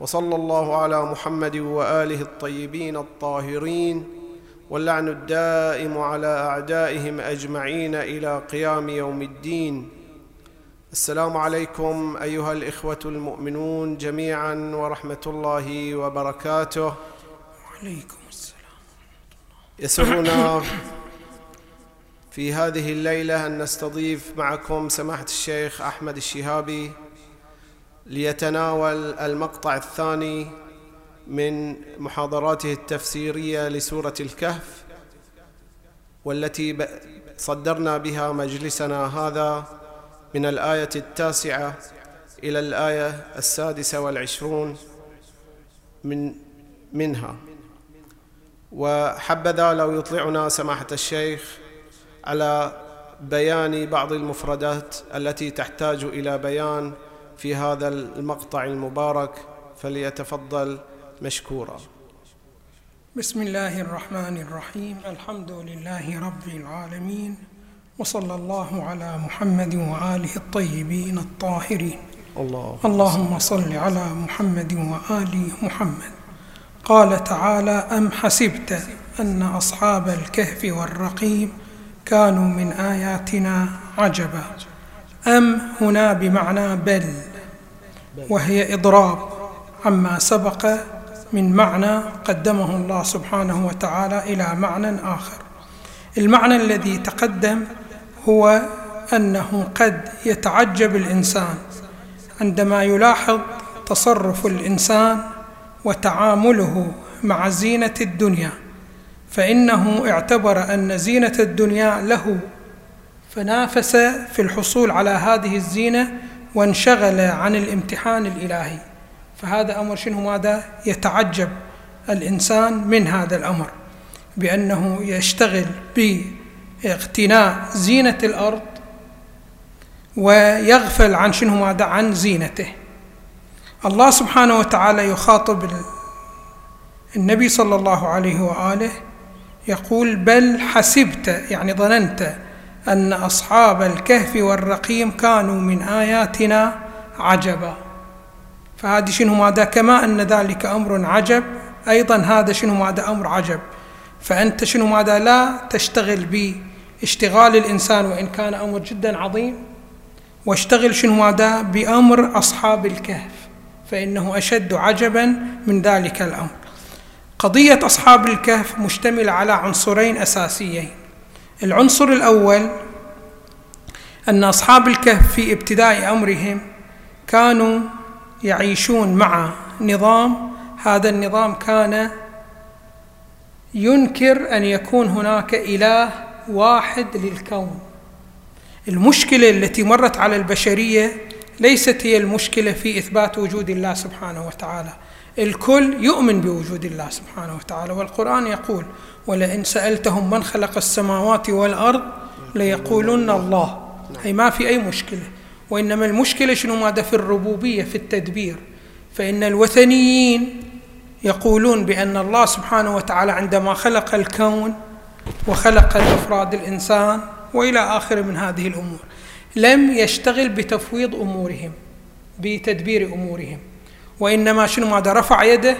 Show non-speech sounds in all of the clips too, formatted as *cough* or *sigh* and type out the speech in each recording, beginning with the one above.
وصلى الله على محمد وآله الطيبين الطاهرين واللعن الدائم على أعدائهم أجمعين إلى قيام يوم الدين. السلام عليكم أيها الإخوة المؤمنون جميعا ورحمة الله وبركاته. وعليكم السلام يسرنا *coughs* في هذه الليلة أن نستضيف معكم سماحة الشيخ أحمد الشهابي ليتناول المقطع الثاني من محاضراته التفسيرية لسورة الكهف والتي صدرنا بها مجلسنا هذا من الآية التاسعة إلى الآية السادسة والعشرون من منها. وحبذا لو يطلعنا سماحة الشيخ على بيان بعض المفردات التي تحتاج إلى بيان في هذا المقطع المبارك فليتفضل مشكورا. بسم الله الرحمن الرحيم. الحمد لله رب العالمين وصلى الله على محمد وآله الطيبين الطاهرين. الله. اللهم صل على محمد وآل محمد. قال تعالى أم حسبت أن أصحاب الكهف والرقيم كانوا من آياتنا عجبا؟ أم هنا بمعنى بل وهي إضراب عما سبق من معنى قدمه الله سبحانه وتعالى إلى معنى آخر. المعنى الذي تقدم هو أنه قد يتعجب الإنسان عندما يلاحظ تصرف الإنسان وتعامله مع زينة الدنيا فإنه اعتبر أن زينة الدنيا له فنافس في الحصول على هذه الزينة وانشغل عن الامتحان الإلهي. فهذا أمر شنو ماذا؟ يتعجب الإنسان من هذا الأمر بأنه يشتغل باقتناء زينة الأرض ويغفل عن شنو ماذا؟ عن زينته. الله سبحانه وتعالى يخاطب النبي صلى الله عليه وآله يقول بل حسبت يعني ظننت أن أصحاب الكهف والرقيم كانوا من آياتنا عجبا. فهذه شنو ماذا؟ كما أن ذلك أمر عجب أيضا هذا شنو ماذا؟ أمر عجب. فأنت شنو ماذا؟ لا تشتغل باشتغال الإنسان وإن كان أمر جدا عظيم. واشتغل شنو ماذا؟ بأمر أصحاب الكهف فإنه أشد عجبا من ذلك الأمر. قضية أصحاب الكهف مشتملة على عنصرين أساسيين. العنصر الأول أن أصحاب الكهف في ابتداء أمرهم كانوا يعيشون مع نظام هذا النظام كان ينكر أن يكون هناك إله واحد للكون. المشكلة التي مرت على البشرية ليست هي المشكلة في إثبات وجود الله سبحانه وتعالى. الكل يؤمن بوجود الله سبحانه وتعالى والقرآن يقول ولئن سألتهم من خلق السماوات والأرض ليقولن الله. أي ما في أي مشكلة. وإنما المشكلة شنو؟ ماذا في الربوبية في التدبير. فإن الوثنيين يقولون بأن الله سبحانه وتعالى عندما خلق الكون وخلق الأفراد الإنسان وإلى اخره من هذه الأمور لم يشتغل بتفويض أمورهم بتدبير أمورهم. وإنما شنو؟ ماذا؟ رفع يده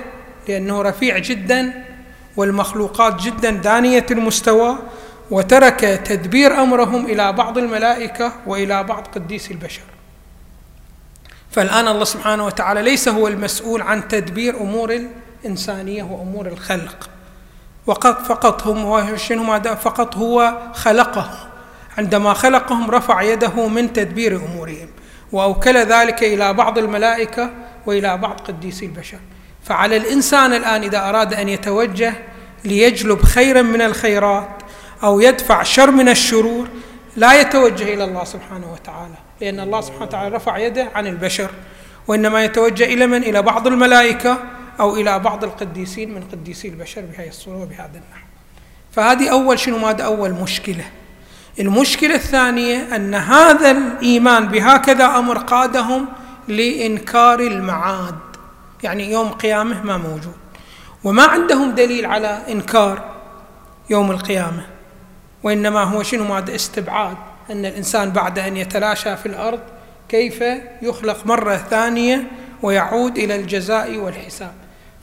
لأنه رفيع جدا. والمخلوقات جدا دانية المستوى وترك تدبير أمرهم إلى بعض الملائكة وإلى بعض قديس البشر. فالآن الله سبحانه وتعالى ليس هو المسؤول عن تدبير أمور الإنسانية وأمور الخلق. وقد فقط هم ماذا فقط هو خلقهم. عندما خلقهم رفع يده من تدبير أمورهم وأوكل ذلك إلى بعض الملائكة وإلى بعض قديسي البشر. فعلى الإنسان الآن إذا أراد أن يتوجه ليجلب خيرا من الخيرات أو يدفع شر من الشرور لا يتوجه إلى الله سبحانه وتعالى لأن الله سبحانه وتعالى رفع يده عن البشر وإنما يتوجه إلى من؟ إلى بعض الملائكة أو إلى بعض القديسين من قديسي البشر بهذه الصورة وبهذا النحو. فهذه أول شنو؟ ماذا أول مشكلة. المشكلة الثانية أن هذا الإيمان بهكذا أمر قادهم لإنكار المعاد. يعني يوم قيامه ما موجود. وما عندهم دليل على إنكار يوم القيامة وإنما هو شنو؟ ماذا استبعاد أن الإنسان بعد أن يتلاشى في الأرض كيف يخلق مرة ثانية ويعود إلى الجزاء والحساب.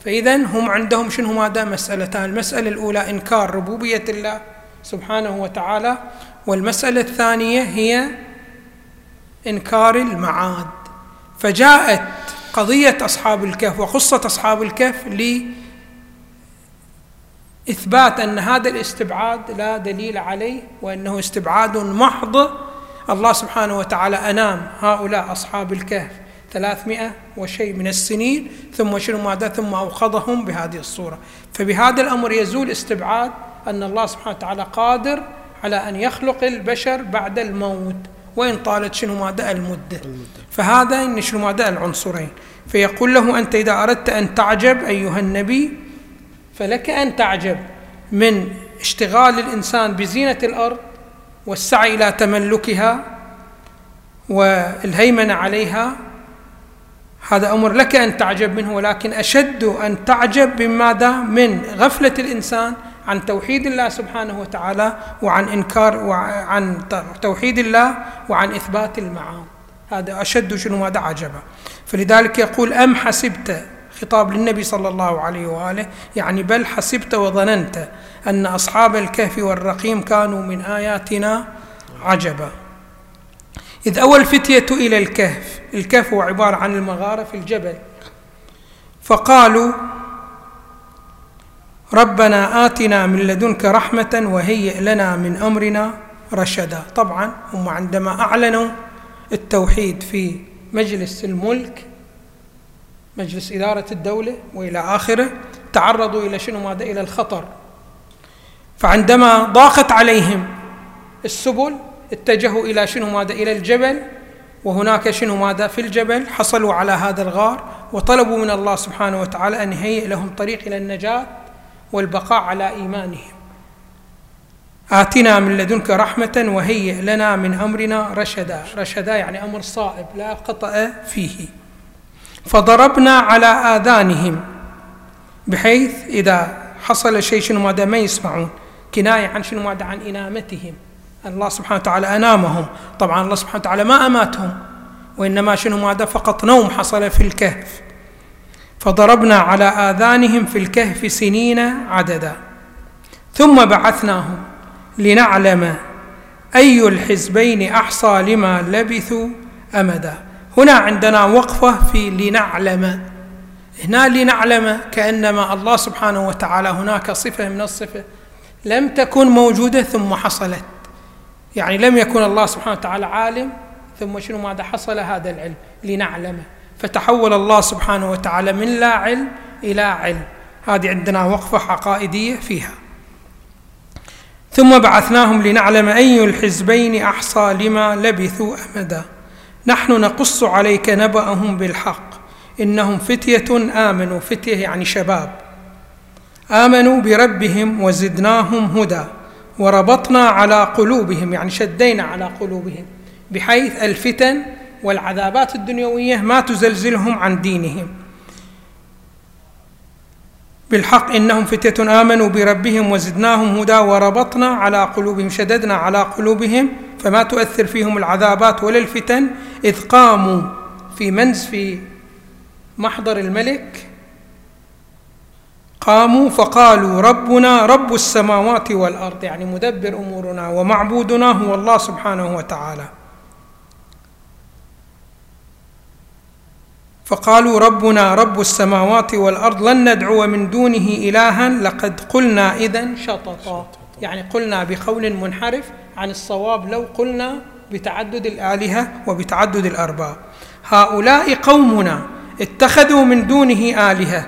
فإذا هم عندهم شنو؟ ماذا مسألتان. المسألة الأولى إنكار ربوبية الله سبحانه وتعالى والمسألة الثانية هي إنكار المعاد. فجاءت قضية أصحاب الكهف وقصة أصحاب الكهف لإثبات أن هذا الاستبعاد لا دليل عليه وأنه استبعاد محض الله سبحانه وتعالى أنام هؤلاء أصحاب الكهف ثلاثمائة وشيء من السنين ثم شنو ماذا ثم أوقظهم بهذه الصورة. فبهذا الأمر يزول استبعاد أن الله سبحانه وتعالى قادر على أن يخلق البشر بعد الموت. وإن طالت شنو ماذا المدة؟ فهذا إن شنو ماذا العنصرين فيقول له أنت إذا أردت أن تعجب أيها النبي فلك أن تعجب من اشتغال الإنسان بزينة الأرض والسعي إلى تملكها والهيمنة عليها هذا أمر لك أن تعجب منه ولكن أشد أن تعجب بماذا من غفلة الإنسان عن توحيد الله سبحانه وتعالى وعن إنكار وعن توحيد الله وعن إثبات المعاد هذا أشد شنو؟ ماذا عجبا فلذلك يقول أم حسبت؟ خطاب للنبي صلى الله عليه وآله يعني بل حسبت وظننت أن أصحاب الكهف والرقيم كانوا من آياتنا عجبا إذ أول الفتية إلى الكهف الكهف هو عبارة عن المغارة في الجبل. فقالوا ربنا آتنا من لدنك رحمة وهيئ لنا من أمرنا رشدا. طبعا هم عندما أعلنوا التوحيد في مجلس الملك مجلس إدارة الدولة وإلى آخره تعرضوا إلى شنو؟ ماذا؟ إلى الخطر. فعندما ضاقت عليهم السبل اتجهوا إلى شنو؟ ماذا؟ إلى الجبل. وهناك شنو؟ ماذا؟ في الجبل حصلوا على هذا الغار وطلبوا من الله سبحانه وتعالى أن يهيئ لهم طريق إلى النجاة. والبقاء على إيمانهم. آتنا من لدنك رحمة وهيئ لنا من أمرنا رشدا. رشدا يعني أمر صائب لا خطأ فيه. فضربنا على آذانهم بحيث إذا حصل شيء شنو ماذا ما يسمعون كناية عن شنو ماذا عن إنامتهم. الله سبحانه وتعالى أنامهم. طبعا الله سبحانه وتعالى ما أماتهم وإنما شنو ماذا فقط نوم حصل في الكهف. فضربنا على آذانهم في الكهف سنين عددا. ثم بعثناهم لنعلم أي الحزبين أحصى لما لبثوا أمدا. هنا عندنا وقفة في لنعلم. هنا لنعلم كأنما الله سبحانه وتعالى هناك صفة من الصفة لم تكن موجودة ثم حصلت. يعني لم يكن الله سبحانه وتعالى عالم ثم شنو ماذا حصل؟ هذا العلم. لنعلمه فتحول الله سبحانه وتعالى من لا علم إلى علم. هذه عندنا وقفة عقائدية فيها. ثم بعثناهم لنعلم أي الحزبين أحصى لما لبثوا أمدا. نحن نقص عليك نبأهم بالحق. إنهم فتية آمنوا. فتية يعني شباب. آمنوا بربهم وزدناهم هدى. وربطنا على قلوبهم يعني شدينا على قلوبهم بحيث الفتن والعذابات الدنيوية ما تزلزلهم عن دينهم. بالحق إنهم فتية آمنوا بربهم وزدناهم هدى وربطنا على قلوبهم شددنا على قلوبهم فما تؤثر فيهم العذابات ولا الفتن إذ قاموا في منز في محضر الملك. قاموا فقالوا ربنا رب السماوات والأرض يعني مدبر أمورنا ومعبودنا هو الله سبحانه وتعالى. فقالوا ربنا رب السماوات والأرض لن ندعو من دونه إلها لقد قلنا اذا شططا. يعني قلنا بقول منحرف عن الصواب لو قلنا بتعدد الآلهة وبتعدد الارباب هؤلاء قومنا اتخذوا من دونه آلهة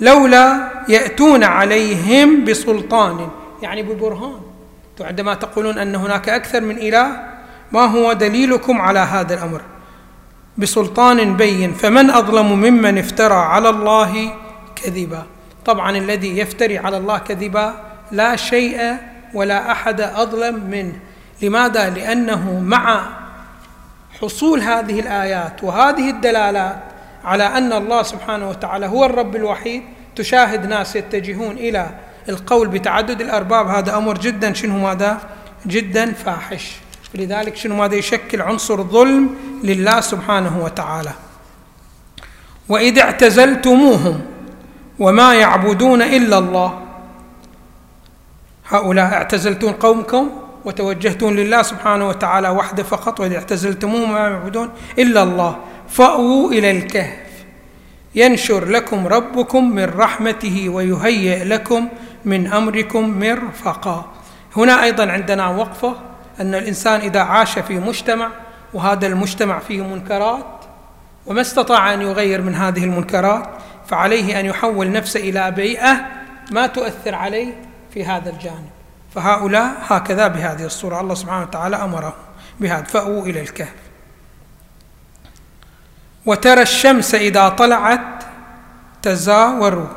لولا يأتون عليهم بسلطان يعني ببرهان. عندما تقولون أن هناك أكثر من إله ما هو دليلكم على هذا الأمر؟ بسلطان بين فمن أظلم ممن افترى على الله كذبا. طبعا الذي يفتري على الله كذبا لا شيء ولا أحد أظلم منه. لماذا؟ لأنه مع حصول هذه الآيات وهذه الدلالات على أن الله سبحانه وتعالى هو الرب الوحيد تشاهد ناس يتجهون إلى القول بتعدد الأرباب هذا أمر جدا. شنو ماذا جدا فاحش. لذلك شنو ماذا يشكل عنصر ظلم لله سبحانه وتعالى. وإذ اعتزلتموهم وما يعبدون إلا الله. هؤلاء اعتزلتون قومكم وتوجهتون لله سبحانه وتعالى وحده فقط وإذ اعتزلتموهم وما يعبدون إلا الله. فأووا إلى الكهف. ينشر لكم ربكم من رحمته ويهيئ لكم من أمركم مرفقا. هنا أيضا عندنا وقفة. أن الإنسان إذا عاش في مجتمع وهذا المجتمع فيه منكرات وما استطاع أن يغير من هذه المنكرات فعليه أن يحول نفسه إلى بيئة ما تؤثر عليه في هذا الجانب. فهؤلاء هكذا بهذه الصورة. الله سبحانه وتعالى أمرهم بهذا. فأووا إلى الكهف. وترى الشمس إذا طلعت تزاور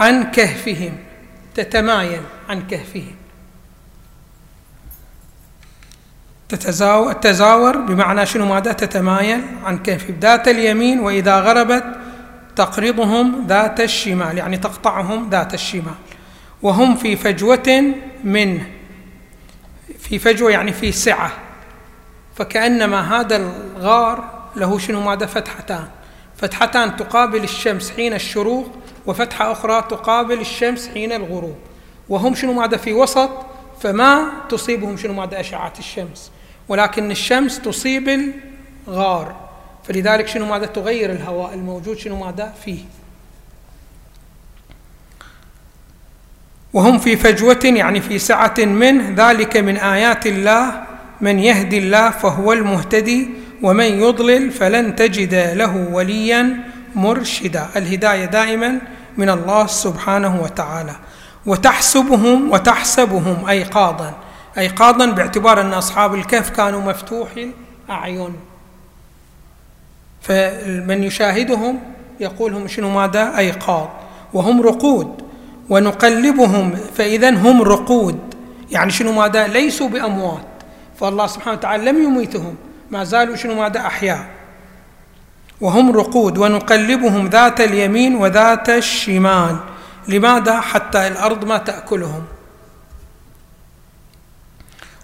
عن كهفهم تتمايل عن كهفهم. تتزاور تزاور بمعنى شنو ماذا؟ تتمايل عن كهف ذات اليمين وإذا غربت تقرضهم ذات الشمال يعني تقطعهم ذات الشمال. وهم في فجوة منه في فجوة يعني في سعة. فكأنما هذا الغار له شنو ماذا؟ فتحتان. فتحتان تقابل الشمس حين الشروق وفتحة أخرى تقابل الشمس حين الغروب. وهم شنو ماذا؟ في وسط فما تصيبهم شنو ماذا؟ أشعة الشمس. ولكن الشمس تصيب الغار. فلذلك شنو ماذا تغير الهواء الموجود؟ شنو ماذا فيه؟ وهم في فجوة يعني في سعة منه ذلك من آيات الله من يهدي الله فهو المهتدي ومن يضلل فلن تجد له وليا مرشدا. الهداية دائما من الله سبحانه وتعالى. وتحسبهم وتحسبهم ايقاظا. ايقاظا باعتبار أن أصحاب الكهف كانوا مفتوحي الاعين فمن يشاهدهم يقول هم شنو ماذا؟ ايقاظ وهم رقود. ونقلبهم فاذا هم رقود. يعني شنو ماذا؟ ليسوا بأموات. فالله سبحانه وتعالى لم يميتهم. ما زالوا شنو ماذا؟ أحياء. وهم رقود. ونقلبهم ذات اليمين وذات الشمال. لماذا؟ حتى الأرض ما تأكلهم.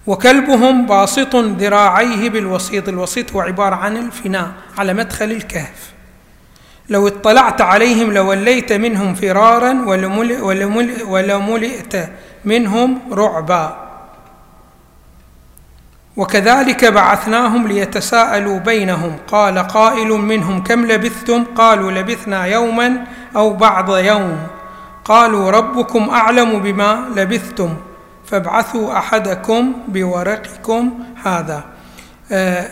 وكلبهم باسط ذراعيه بالوسيط الوسيط هو عبارة عن الفناء على مدخل الكهف. لو اطلعت عليهم لوليت منهم فرارا ولملئت منهم رعبا. وكذلك بعثناهم ليتساءلوا بينهم. قال قائل منهم كم لبثتم؟ قالوا لبثنا يوما أو بعض يوم. قالوا ربكم أعلم بما لبثتم. فابعثوا أحدكم بورقكم هذا. آه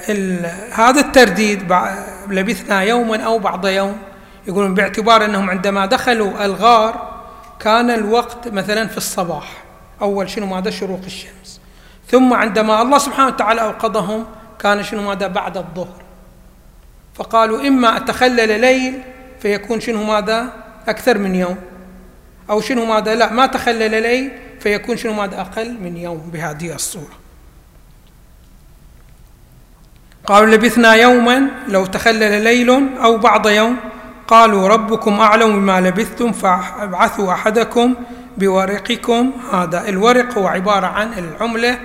هذا الترديد لبثنا يوما أو بعض يوم يقولون باعتبار أنهم عندما دخلوا الغار كان الوقت مثلا في الصباح أول شنو ماذا؟ شروق الشمس. ثم عندما الله سبحانه وتعالى أوقظهم كان شنو ماذا؟ بعد الظهر. فقالوا إما أتخلل ليل فيكون شنو ماذا؟ أكثر من يوم أو شنو ماذا؟ لا ما تخلل ليل فيكون شنو ماذا أقل من يوم بهذه الصورة. قالوا لبثنا يوما لو تخلل ليل أو بعض يوم. قالوا ربكم أعلم بما لبثتم فابعثوا أحدكم بورقكم هذا. الورق هو عبارة عن العملة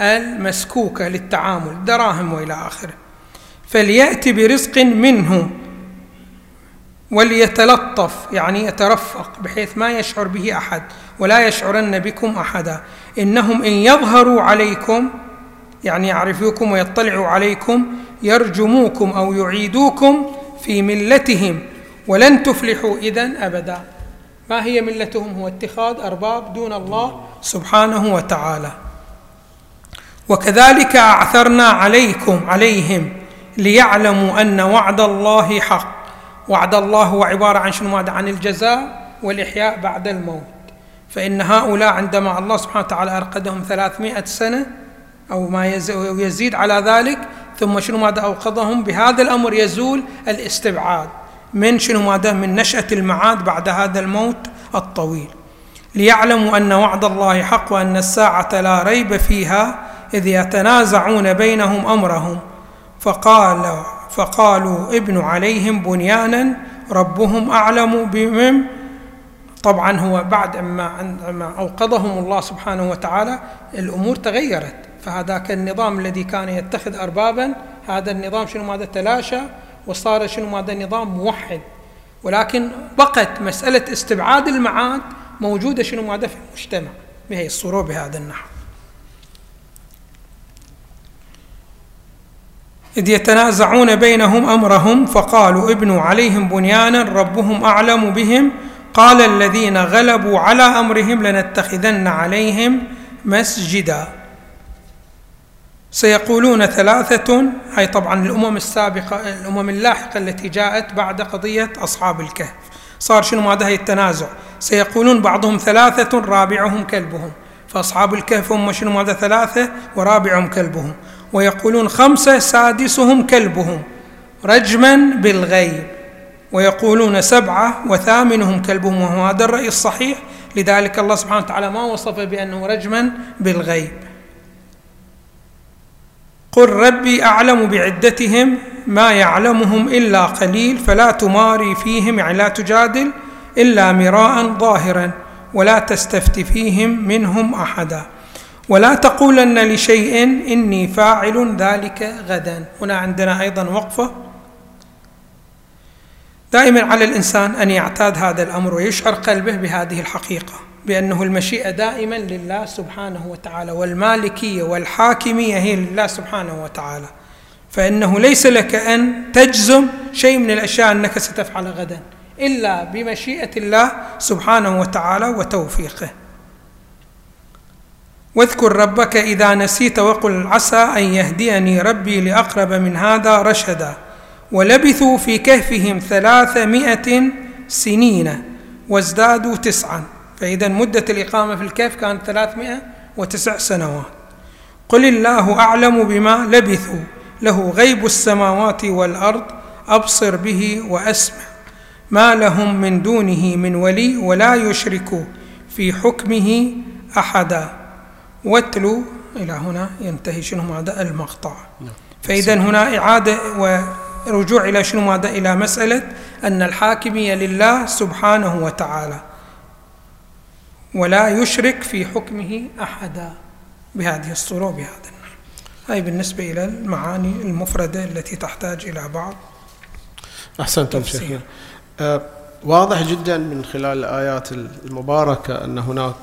المسكوكة للتعامل دراهم وإلى آخره. فليأتي برزق منه وليتلطف يعني يترفق بحيث ما يشعر به أحد ولا يشعرن بكم أحدا. إنهم إن يظهروا عليكم يعني يعرفوكم ويطلعوا عليكم يرجموكم أو يعيدوكم في ملتهم ولن تفلحوا إذا أبدا. ما هي ملتهم؟ هو اتخاذ أرباب دون الله سبحانه وتعالى. وكذلك أعثرنا عليكم عليهم ليعلموا أن وعد الله حق. وعد الله هو عباره عن شنو؟ ماذا عن الجزاء والإحياء بعد الموت. فإن هؤلاء عندما الله سبحانه وتعالى أرقدهم ثلاثمائة سنة أو ما يزيد على ذلك ثم شنو؟ ماذا أوقظهم؟ بهذا الأمر يزول الاستبعاد من شنو؟ ماذا؟ من نشأة المعاد بعد هذا الموت الطويل. ليعلموا أن وعد الله حق وأن الساعة لا ريب فيها إذ يتنازعون بينهم أمرهم. فقال فقالوا ابن عليهم بنيانا ربهم أعلم بهم. طبعا هو بعد ما أوقظهم الله سبحانه وتعالى الأمور تغيرت فهذاك النظام الذي كان يتخذ أربابا هذا النظام شنو ماذا تلاشى وصار شنو هذا نظام موحد. ولكن بقت مسألة استبعاد المعاد موجودة شنو هذا في المجتمع. بهي الصورة بهذا النحو؟ إذ يتنازعون بينهم أمرهم فقالوا ابنوا عليهم بنيانا ربهم أعلم بهم. قال الذين غلبوا على أمرهم لنتخذن عليهم مسجدا. سيقولون ثلاثة أي طبعا الأمم السابقة الأمم اللاحقة التي جاءت بعد قضية أصحاب الكهف. صار شنو هذا التنازع؟ سيقولون بعضهم ثلاثة رابعهم كلبهم. فأصحاب الكهف هم شنو هذا ثلاثة؟ ورابعهم كلبهم. ويقولون خمسة سادسهم كلبهم رجما بالغيب. ويقولون سبعة وثامنهم كلبهم وهو هذا الرأي الصحيح. لذلك الله سبحانه وتعالى ما وصف بأنه رجما بالغيب. قل ربي أعلم بعدتهم ما يعلمهم إلا قليل فلا تماري فيهم يعني لا تجادل إلا مراء ظاهرا ولا تستفت فيهم منهم أحدا. ولا تقولن لشيء إني فاعل ذلك غدا. هنا عندنا أيضا وقفة. دائما على الإنسان أن يعتاد هذا الأمر ويشعر قلبه بهذه الحقيقة بأنه المشيئة دائما لله سبحانه وتعالى والمالكية والحاكمية هي لله سبحانه وتعالى. فإنه ليس لك أن تجزم شيء من الأشياء أنك ستفعل غدا إلا بمشيئة الله سبحانه وتعالى وتوفيقه. واذكر ربك إذا نسيت وقل عسى أن يهديني ربي لأقرب من هذا رشدا. ولبثوا في كهفهم ثلاثمائة سنين وازدادوا تسعا. فإذا مدة الإقامة في الكهف كانت ثلاثمائة وتسع سنوات. قل الله أعلم بما لبثوا. له غيب السماوات والأرض. أبصر به وأسمع. ما لهم من دونه من ولي ولا يشرك في حكمه أحدا. واتلوا إلى هنا ينتهي شنو هذا؟ المقطع. نعم. فإذا هنا إعادة ورجوع إلى شنو هذا؟ إلى مسألة أن الحاكمية لله سبحانه وتعالى ولا يشرك في حكمه أحدا بهذه الصورة وبهذا النحو. هاي بالنسبة إلى المعاني المفردة التي تحتاج إلى بعض أحسنتم شيخنا أه واضح جدا من خلال الآيات المباركة أن هناك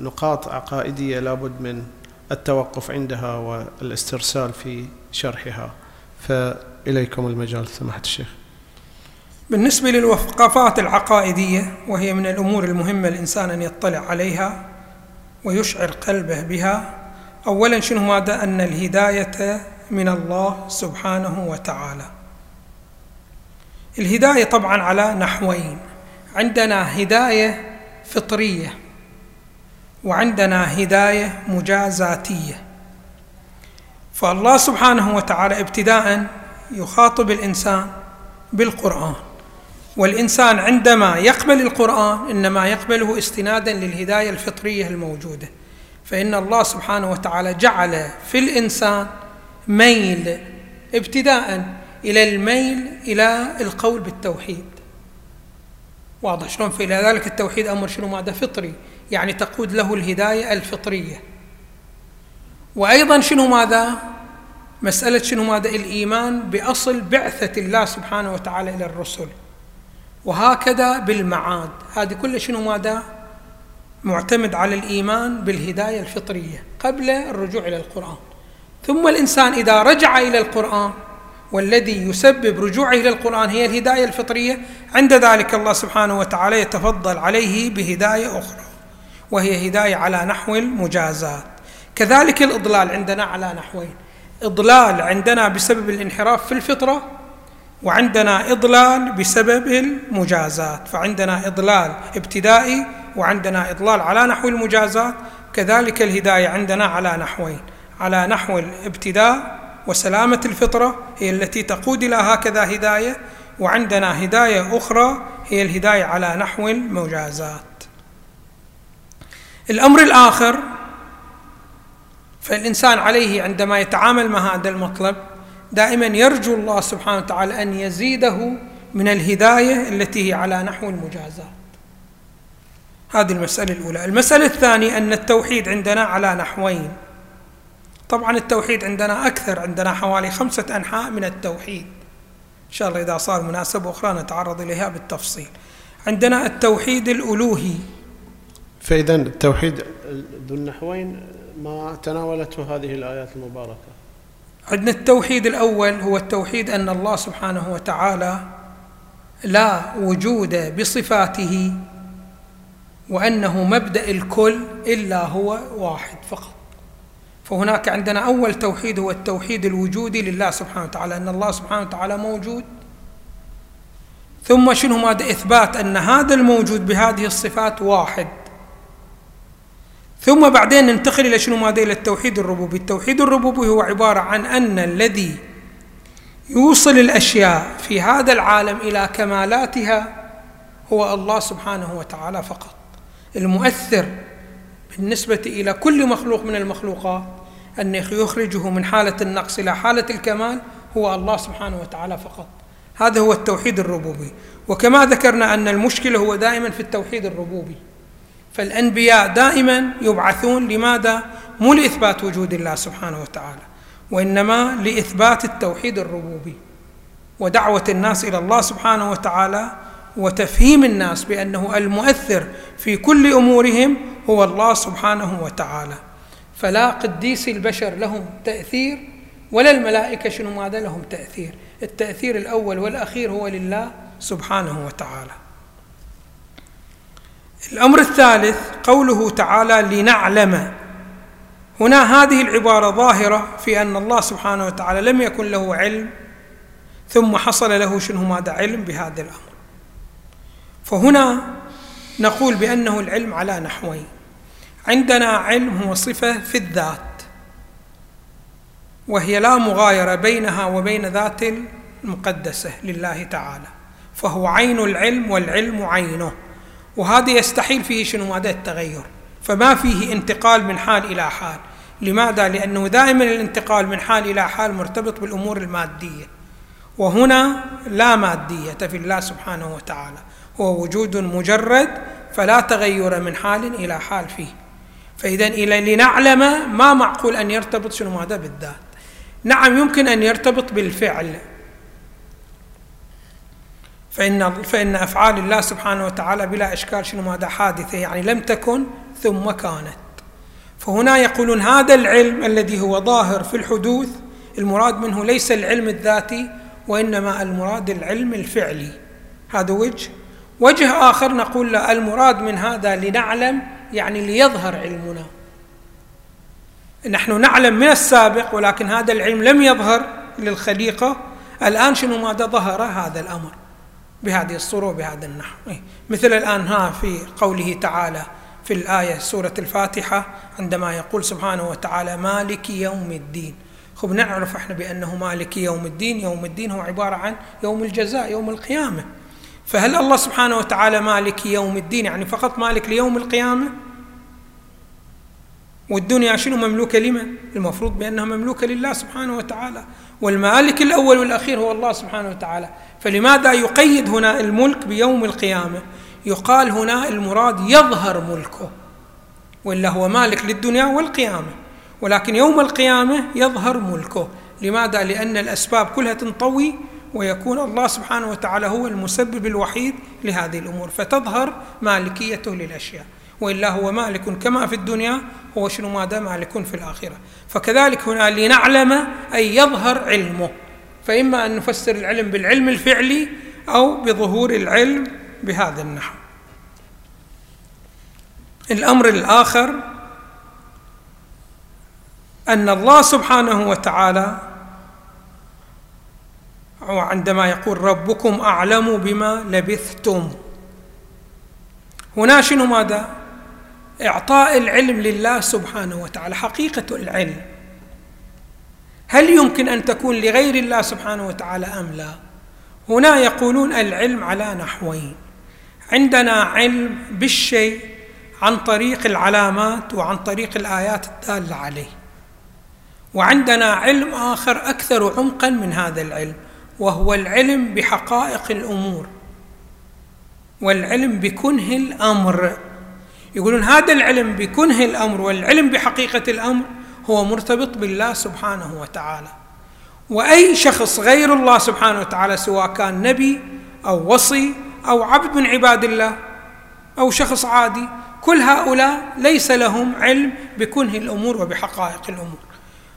نقاط عقائدية لابد من التوقف عندها والاسترسال في شرحها. فإليكم المجال سماحة الشيخ. بالنسبة للوقفات العقائدية وهي من الأمور المهمة الإنسان أن يطلع عليها ويشعر قلبه بها أولا شنو ماذا؟ أن الهداية من الله سبحانه وتعالى. الهداية طبعا على نحوين. عندنا هداية فطرية. وعندنا هداية مجازاتية. فالله سبحانه وتعالى ابتداء يخاطب الإنسان بالقرآن. والإنسان عندما يقبل القرآن إنما يقبله استنادا للهداية الفطرية الموجودة. فإن الله سبحانه وتعالى جعل في الإنسان ميل ابتداء إلى الميل إلى القول بالتوحيد. واضح شلون فإلى ذلك التوحيد أمر شنو؟ ماذا فطري. يعني تقود له الهداية الفطرية. وأيضا شنو ماذا؟ مسألة شنو ماذا؟ الإيمان بأصل بعثة الله سبحانه وتعالى إلى الرسل. وهكذا بالمعاد. هذه كل شنو ماذا؟ معتمد على الإيمان بالهداية الفطرية قبل الرجوع إلى القرآن. ثم الإنسان إذا رجع إلى القرآن والذي يسبب رجوعه إلى القرآن هي الهداية الفطرية عند ذلك الله سبحانه وتعالى يتفضل عليه بهداية أخرى. وهي هداية على نحو المجازات. كذلك الإضلال عندنا على نحوين. إضلال عندنا بسبب الانحراف في الفطرة وعندنا إضلال بسبب المجازات. فعندنا إضلال ابتدائي وعندنا إضلال على نحو المجازات. كذلك الهداية عندنا على نحوين. على نحو الابتداء وسلامة الفطرة هي التي تقود إلى هكذا هداية وعندنا هداية أخرى هي الهداية على نحو المجازات. الأمر الآخر فالإنسان عليه عندما يتعامل مع هذا المطلب دائما يرجو الله سبحانه وتعالى أن يزيده من الهداية التي هي على نحو المجازات. هذه المسألة الأولى. المسألة الثانية أن التوحيد عندنا على نحوين. طبعا التوحيد عندنا أكثر عندنا حوالي خمسة أنحاء من التوحيد. إن شاء الله إذا صار مناسبة أخرى نتعرض إليها بالتفصيل. عندنا التوحيد الألوهي. فإذا التوحيد ذو النحوين ما تناولته هذه الآيات المباركة. عندنا التوحيد الأول هو التوحيد أن الله سبحانه وتعالى لا وجود بصفاته وأنه مبدأ الكل إلا هو واحد فقط. فهناك عندنا أول توحيد هو التوحيد الوجودي لله سبحانه وتعالى أن الله سبحانه وتعالى موجود. ثم شنو ماذا إثبات؟ أن هذا الموجود بهذه الصفات واحد. ثم بعدين ننتقل إلى شنو ماذا؟ إلى التوحيد الربوبي. التوحيد الربوبي هو عبارة عن أن الذي يوصل الأشياء في هذا العالم إلى كمالاتها هو الله سبحانه وتعالى فقط. المؤثر بالنسبة إلى كل مخلوق من المخلوقات أن يخرجه من حالة النقص إلى حالة الكمال هو الله سبحانه وتعالى فقط. هذا هو التوحيد الربوبي. وكما ذكرنا أن المشكلة هو دائما في التوحيد الربوبي. فالأنبياء دائما يبعثون لماذا؟ مو لإثبات وجود الله سبحانه وتعالى وإنما لإثبات التوحيد الربوبي ودعوة الناس إلى الله سبحانه وتعالى وتفهيم الناس بأنه المؤثر في كل أمورهم هو الله سبحانه وتعالى. فلا قديس البشر لهم تأثير ولا الملائكة شنو ماذا لهم تأثير؟ التأثير الأول والأخير هو لله سبحانه وتعالى. الأمر الثالث قوله تعالى لنعلم. هنا هذه العبارة ظاهرة في أن الله سبحانه وتعالى لم يكن له علم ثم حصل له شنو ماذا؟ علم بهذا الأمر. فهنا نقول بأنه العلم على نحوين. عندنا علم هو صفة في الذات وهي لا مغايرة بينها وبين ذات المقدسة لله تعالى فهو عين العلم والعلم عينه. وهذا يستحيل فيه شنو؟ ماذا التغير. فما فيه انتقال من حال إلى حال. لماذا؟ لأنه دائما الانتقال من حال إلى حال مرتبط بالأمور المادية. وهنا لا مادية في الله سبحانه وتعالى. هو وجود مجرد فلا تغير من حال إلى حال فيه. فإذا إلى لنعلم ما معقول أن يرتبط شنو؟ هذا بالذات. نعم يمكن أن يرتبط بالفعل. فإن فإن أفعال الله سبحانه وتعالى بلا إشكال شنو؟ هذا حادثة. يعني لم تكن ثم كانت. فهنا يقولون هذا العلم الذي هو ظاهر في الحدوث المراد منه ليس العلم الذاتي وإنما المراد العلم الفعلي. هذا وجه. وجه آخر نقول لا المراد من هذا لنعلم يعني ليظهر علمنا. نحن نعلم من السابق ولكن هذا العلم لم يظهر للخليقة. الآن شنو ماذا ظهر؟ هذا الأمر. بهذه الصورة وبهذا النحو. إيه. مثل الآن ها في قوله تعالى في الآية سورة الفاتحة عندما يقول سبحانه وتعالى مالك يوم الدين. خب نعرف إحنا بأنه مالك يوم الدين. يوم الدين هو عبارة عن يوم الجزاء يوم القيامة. فهل الله سبحانه وتعالى مالك يوم الدين؟ يعني فقط مالك ليوم القيامة؟ والدنيا شنو مملوكة لمن؟ المفروض بأنها مملوكة لله سبحانه وتعالى. والمالك الأول والأخير هو الله سبحانه وتعالى. فلماذا يقيد هنا الملك بيوم القيامة؟ يقال هنا المراد يظهر ملكه وإلا هو مالك للدنيا والقيامة. ولكن يوم القيامة يظهر ملكه. لماذا؟ لأن الأسباب كلها تنطوي ويكون الله سبحانه وتعالى هو المسبب الوحيد لهذه الأمور. فتظهر مالكيته للأشياء. وإلا هو مالك كما في الدنيا هو شنو ماذا؟ مالك في الآخرة. فكذلك هنا لنعلم أي يظهر علمه. فإما أن نفسر العلم بالعلم الفعلي أو بظهور العلم بهذا النحو. الأمر الآخر أن الله سبحانه وتعالى عندما يقول ربكم أعلم بما لبثتم. هنا شنو ماذا؟ إعطاء العلم لله سبحانه وتعالى حقيقة العلم. هل يمكن أن تكون لغير الله سبحانه وتعالى أم لا؟ هنا يقولون العلم على نحوين. عندنا علم بالشيء عن طريق العلامات وعن طريق الآيات الدالة عليه. وعندنا علم آخر أكثر عمقا من هذا العلم وهو العلم بحقائق الأمور والعلم بكنه الأمر. يقولون هذا العلم بكنه الأمر والعلم بحقيقة الأمر هو مرتبط بالله سبحانه وتعالى. وأي شخص غير الله سبحانه وتعالى سواء كان نبي أو وصي أو عبد من عباد الله أو شخص عادي كل هؤلاء ليس لهم علم بكنه الأمور وبحقائق الأمور.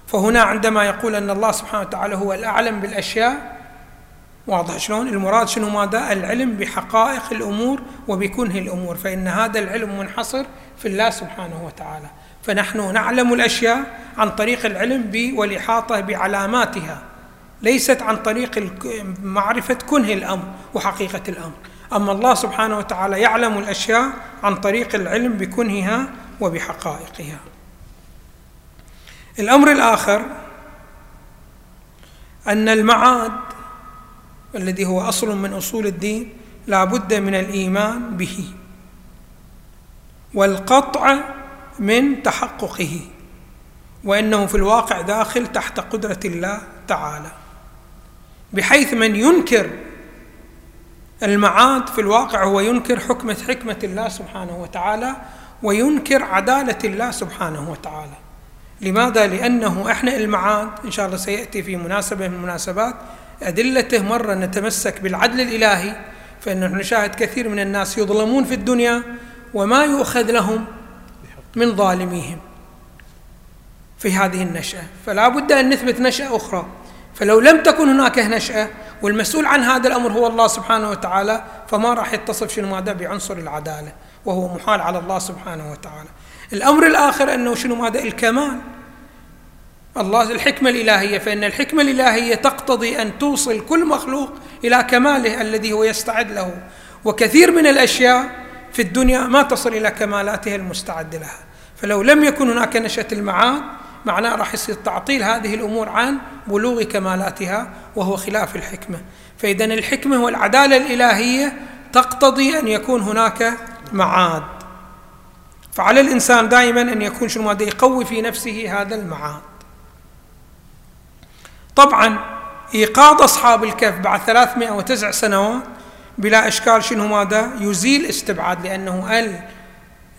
فهنا عندما يقول أن الله سبحانه وتعالى هو الأعلم بالأشياء واضح شلون؟ المراد شنو ماذا؟ العلم بحقائق الأمور وبكنه الأمور. فإن هذا العلم منحصر في الله سبحانه وتعالى. فنحن نعلم الأشياء عن طريق العلم والإحاطة بعلاماتها. ليست عن طريق معرفة كنه الأمر وحقيقة الأمر. أما الله سبحانه وتعالى يعلم الأشياء عن طريق العلم بكنهها وبحقائقها. الأمر الآخر أن المعاد الذي هو أصل من أصول الدين لا بد من الإيمان به. والقطع من تحققه وإنه في الواقع داخل تحت قدرة الله تعالى بحيث من ينكر المعاد في الواقع هو ينكر حكمة حكمة الله سبحانه وتعالى وينكر عدالة الله سبحانه وتعالى لماذا؟ لأنه إحنا المعاد إن شاء الله سيأتي في مناسبة من المناسبات أدلته مرة نتمسك بالعدل الإلهي فإنه نشاهد كثير من الناس يظلمون في الدنيا وما يؤخذ لهم من ظالميهم في هذه النشأة. فلا بد أن نثبت نشأة أخرى. فلو لم تكن هناك نشأة والمسؤول عن هذا الأمر هو الله سبحانه وتعالى فما راح يتصف شنو ماذا؟ بعنصر العدالة وهو محال على الله سبحانه وتعالى. الأمر الآخر أنه شنو ماذا؟ الكمال. الله الحكمة الإلهية. فإن الحكمة الإلهية تقتضي أن توصل كل مخلوق إلى كماله الذي هو يستعد له. وكثير من الأشياء في الدنيا ما تصل إلى كمالاتها المستعد لها. فلو لم يكن هناك نشأة المعاد معناه راح يصير تعطيل هذه الأمور عن بلوغ كمالاتها وهو خلاف الحكمة. فإذا الحكمة والعدالة الإلهية تقتضي أن يكون هناك معاد. فعلى الإنسان دائما أن يكون شنو ماذا يقوي في نفسه هذا المعاد. طبعا إيقاظ أصحاب الكهف بعد 309 سنوات بلا إشكال شنو ماذا؟ يزيل استبعاد لأنه ال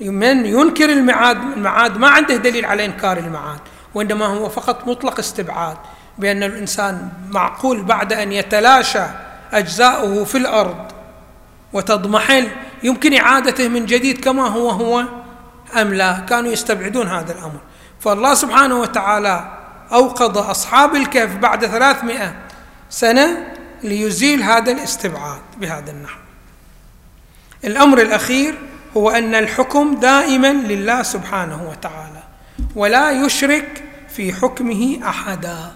من ينكر المعاد المعاد ما عنده دليل على إنكار المعاد وإنما هو فقط مطلق استبعاد بأن الإنسان معقول بعد أن يتلاشى أجزاؤه في الأرض وتضمحل يمكن إعادته من جديد كما هو هو أم لا؟ كانوا يستبعدون هذا الأمر. فالله سبحانه وتعالى أوقظ أصحاب الكهف بعد ثلاثمائة سنة ليزيل هذا الاستبعاد بهذا النحو. الأمر الأخير هو أن الحكم دائما لله سبحانه وتعالى ولا يشرك في حكمه أحدا.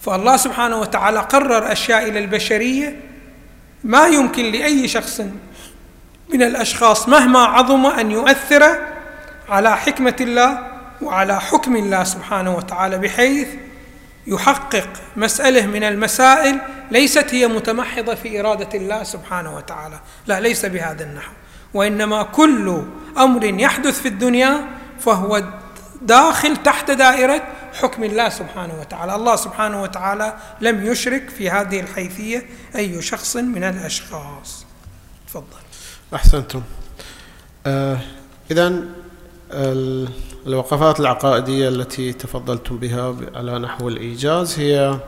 فالله سبحانه وتعالى قرر أشياء إلى البشرية ما يمكن لأي شخص من الأشخاص مهما عظم أن يؤثر على حكمة الله وعلى حكم الله سبحانه وتعالى بحيث يحقق مسألة من المسائل ليست هي متمحضة في إرادة الله سبحانه وتعالى. لا ليس بهذا النحو. وإنما كل أمر يحدث في الدنيا فهو داخل تحت دائرة حكم الله سبحانه وتعالى. الله سبحانه وتعالى لم يشرك في هذه الحيثية أي شخص من الأشخاص. تفضل. أحسنتم. آه إذا الوقفات العقائدية التي تفضلتم بها على نحو الإيجاز هي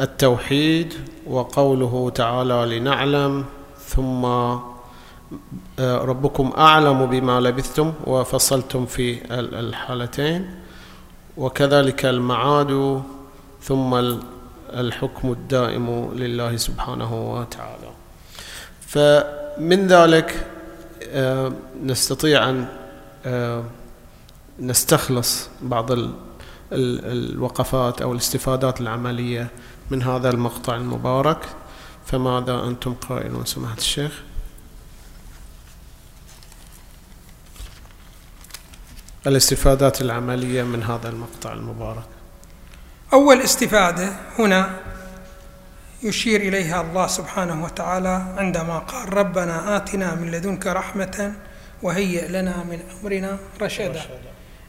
التوحيد وقوله تعالى لنعلم ثم آه، ربكم أعلم بما لبثتم وفصلتم في الحالتين وكذلك المعاد ثم الحكم الدائم لله سبحانه وتعالى. فمن ذلك آه، نستطيع أن نستخلص بعض الوقفات أو الاستفادات العملية من هذا المقطع المبارك. فماذا أنتم قائلون سماحة الشيخ؟ الاستفادات العملية من هذا المقطع المبارك. أول استفادة هنا يشير إليها الله سبحانه وتعالى عندما قال ربنا آتنا من لدنك رحمة وهيئ لنا من أمرنا رشدا.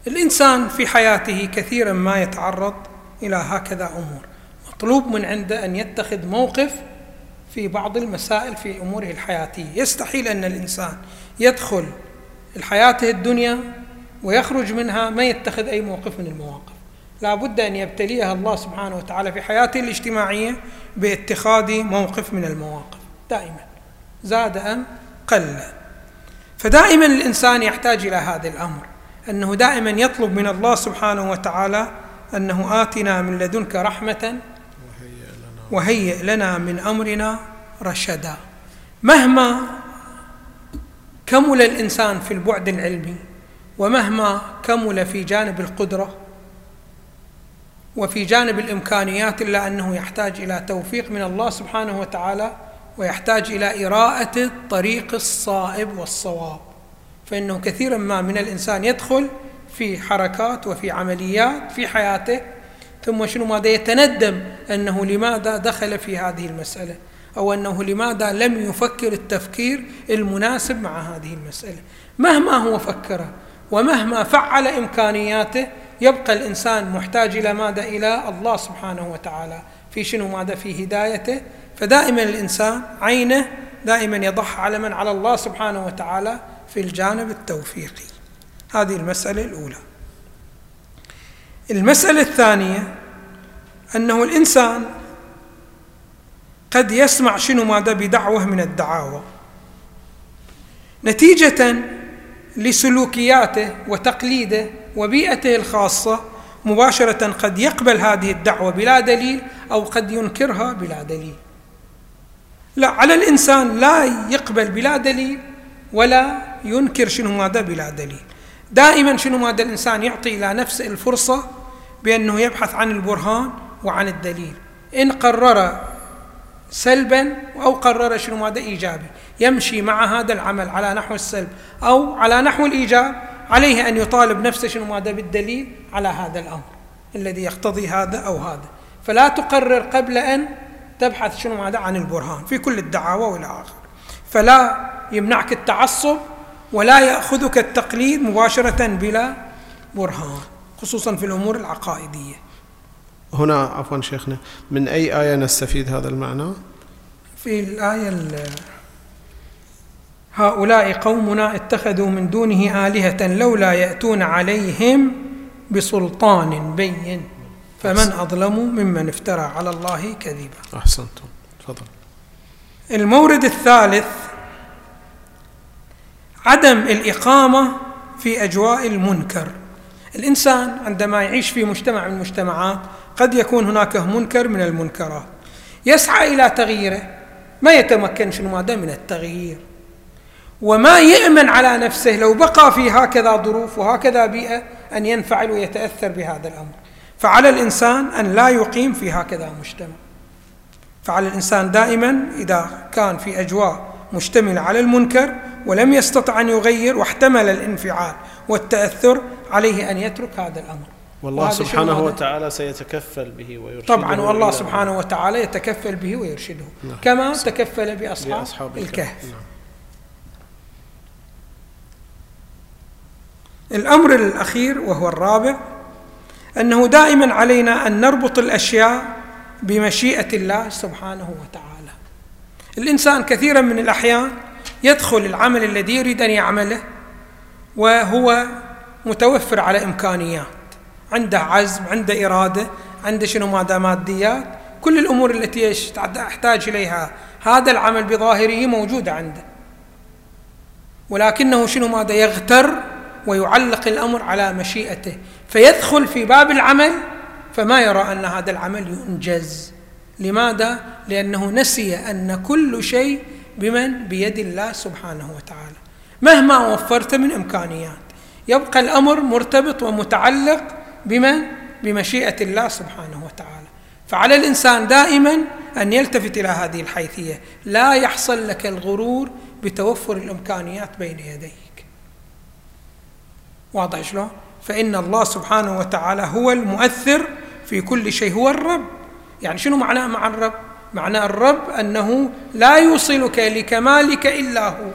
الإنسان في حياته كثيرا ما يتعرض إلى هكذا أمور. مطلوب من عنده أن يتخذ موقف في بعض المسائل في أموره الحياتية. يستحيل أن الإنسان يدخل الحياة الدنيا ويخرج منها ما يتخذ أي موقف من المواقف. لا بد أن يبتليها الله سبحانه وتعالى في حياته الاجتماعية باتخاذ موقف من المواقف. دائما. زاد أم قل. فدائما الإنسان يحتاج إلى هذا الأمر أنه دائما يطلب من الله سبحانه وتعالى أنه آتنا من لدنك رحمة وهيئ لنا من أمرنا رشدا. مهما كمل الإنسان في البعد العلمي ومهما كمل في جانب القدرة وفي جانب الإمكانيات إلا أنه يحتاج إلى توفيق من الله سبحانه وتعالى ويحتاج إلى إراءة الطريق الصائب والصواب. فإنه كثيرا ما من الإنسان يدخل في حركات وفي عمليات في حياته ثم شنو ماذا يتندم أنه لماذا دخل في هذه المسألة أو أنه لماذا لم يفكر التفكير المناسب مع هذه المسألة. مهما هو فكر ومهما فعل إمكانياته يبقى الإنسان محتاج إلى ماذا؟ إلى الله سبحانه وتعالى. في شنو ماذا؟ في هدايته فدائما الإنسان عينه دائما يضح على من؟ على الله سبحانه وتعالى في الجانب التوفيقي. هذه المسألة الأولى. المسألة الثانية أنه الإنسان قد يسمع شنو ماذا بدعوة من الدعاوى. نتيجة لسلوكياته وتقليده وبيئته الخاصة مباشرة قد يقبل هذه الدعوة بلا دليل أو قد ينكرها بلا دليل. لا على الإنسان لا يقبل بلا دليل ولا ينكر شنو ماذا بلا دليل. دائما شنو ماذا الإنسان يعطي إلى نفسه الفرصة بأنه يبحث عن البرهان وعن الدليل. إن قرر سلبا أو قرر شنو ماذا إيجابي يمشي مع هذا العمل على نحو السلب أو على نحو الإيجاب عليه أن يطالب نفسه شنو ماذا بالدليل على هذا الأمر الذي يقتضي هذا أو هذا. فلا تقرر قبل أن تبحث شنو ماذا عن البرهان في كل الدعاوى والى اخره فلا يمنعك التعصب ولا يأخذك التقليد مباشرة بلا برهان خصوصا في الأمور العقائدية. هنا عفوا شيخنا من أي آية نستفيد هذا المعنى؟ في الآية هؤلاء قومنا اتخذوا من دونه آلهة لولا يأتون عليهم بسلطان بين. فمن أظلم ممن افترى على الله كذبا. أحسنتم. تفضل. المورد الثالث عدم الإقامة في أجواء المنكر. الإنسان عندما يعيش في مجتمع من المجتمعات قد يكون هناك منكر من المنكرات. يسعى إلى تغييره ما يتمكن شنو ماذا من التغيير. وما يأمن على نفسه لو بقى في هكذا ظروف وهكذا بيئة أن ينفعل ويتأثر بهذا الأمر. فعلى الإنسان أن لا يقيم في هكذا مجتمع. فعلى الإنسان دائما إذا كان في أجواء مشتملة على المنكر ولم يستطع أن يغير واحتمل الانفعال والتأثر عليه أن يترك هذا الأمر. والله سبحانه وتعالى سيتكفل به ويرشده طبعا والله سبحانه وتعالى يتكفل به ويرشده. نعم. كما تكفل بأصحاب, بأصحاب الكهف. نعم. الأمر الأخير وهو الرابع أنه دائما علينا أن نربط الأشياء بمشيئة الله سبحانه وتعالى. الإنسان كثيرا من الأحيان يدخل العمل الذي يريد أن يعمله وهو متوفر على إمكانيات. عنده عزم عنده إرادة عنده شنو ماذا ماديات. كل الأمور التي يحتاج إليها هذا العمل بظاهره موجوده عنده. ولكنه شنو ماذا يغتر ويعلق الأمر على مشيئته. فيدخل في باب العمل فما يرى أن هذا العمل ينجز. لماذا؟ لأنه نسي أن كل شيء بمن؟ بيد الله سبحانه وتعالى. مهما وفرت من إمكانيات يبقى الأمر مرتبط ومتعلق بمن؟ بمشيئة الله سبحانه وتعالى. فعلى الإنسان دائما أن يلتفت إلى هذه الحيثية. لا يحصل لك الغرور بتوفر الإمكانيات بين يديك. واضح شلون؟ فإن الله سبحانه وتعالى هو المؤثر في كل شيء هو الرب. يعني شنو معناه مع الرب؟ معنى الرب أنه لا يوصلك لكمالك إلا هو.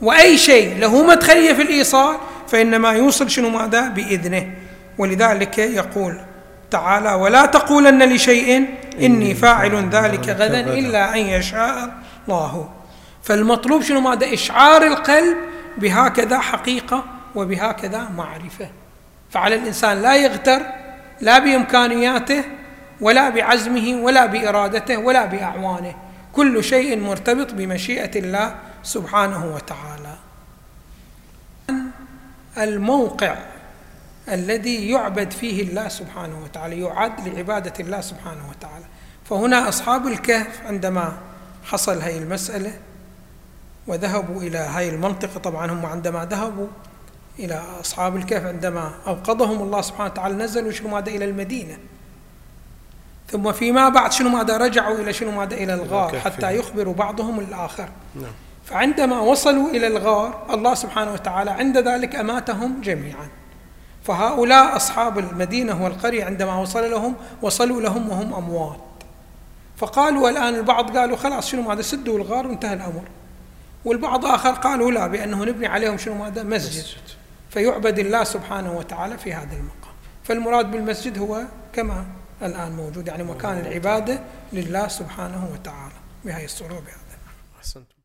وأي شيء له مدخلية في الإيصال فإنما يوصل شنو ماذا؟ بإذنه. ولذلك يقول تعالى ولا تقولن لشيء إني فاعل ذلك غدا. إلا أن يشاء الله. فالمطلوب شنو ماذا؟ إشعار القلب بهكذا حقيقة وبهكذا معرفة. فعلى الإنسان لا يغتر لا بإمكانياته ولا بعزمه ولا بإرادته ولا بأعوانه. كل شيء مرتبط بمشيئة الله سبحانه وتعالى. الموقع الذي يعبد فيه الله سبحانه وتعالى يعد لعبادة الله سبحانه وتعالى. فهنا أصحاب الكهف عندما حصل هذه المسألة وذهبوا إلى هذه المنطقة طبعا هم عندما ذهبوا إلى أصحاب الكهف عندما أوقظهم الله سبحانه وتعالى نزلوا شنو ماذا إلى المدينة. ثم فيما بعد شنو ماذا رجعوا إلى شنو ماذا إلى الغار حتى يخبروا بعضهم الآخر. نعم. فعندما وصلوا إلى الغار الله سبحانه وتعالى عند ذلك أماتهم جميعا. فهؤلاء أصحاب المدينة والقرية عندما وصل لهم وصلوا لهم وهم أموات. فقالوا الآن البعض قالوا خلاص شنو ماذا سدوا الغار وانتهى الأمر. والبعض آخر قالوا لا بأنه نبني عليهم شنو ماذا مسجد. فيعبد الله سبحانه وتعالى في هذا المقام. فالمراد بالمسجد هو كما الآن موجود يعني مكان العبادة لله سبحانه وتعالى. بهذه الصورة وبهذا. أحسنت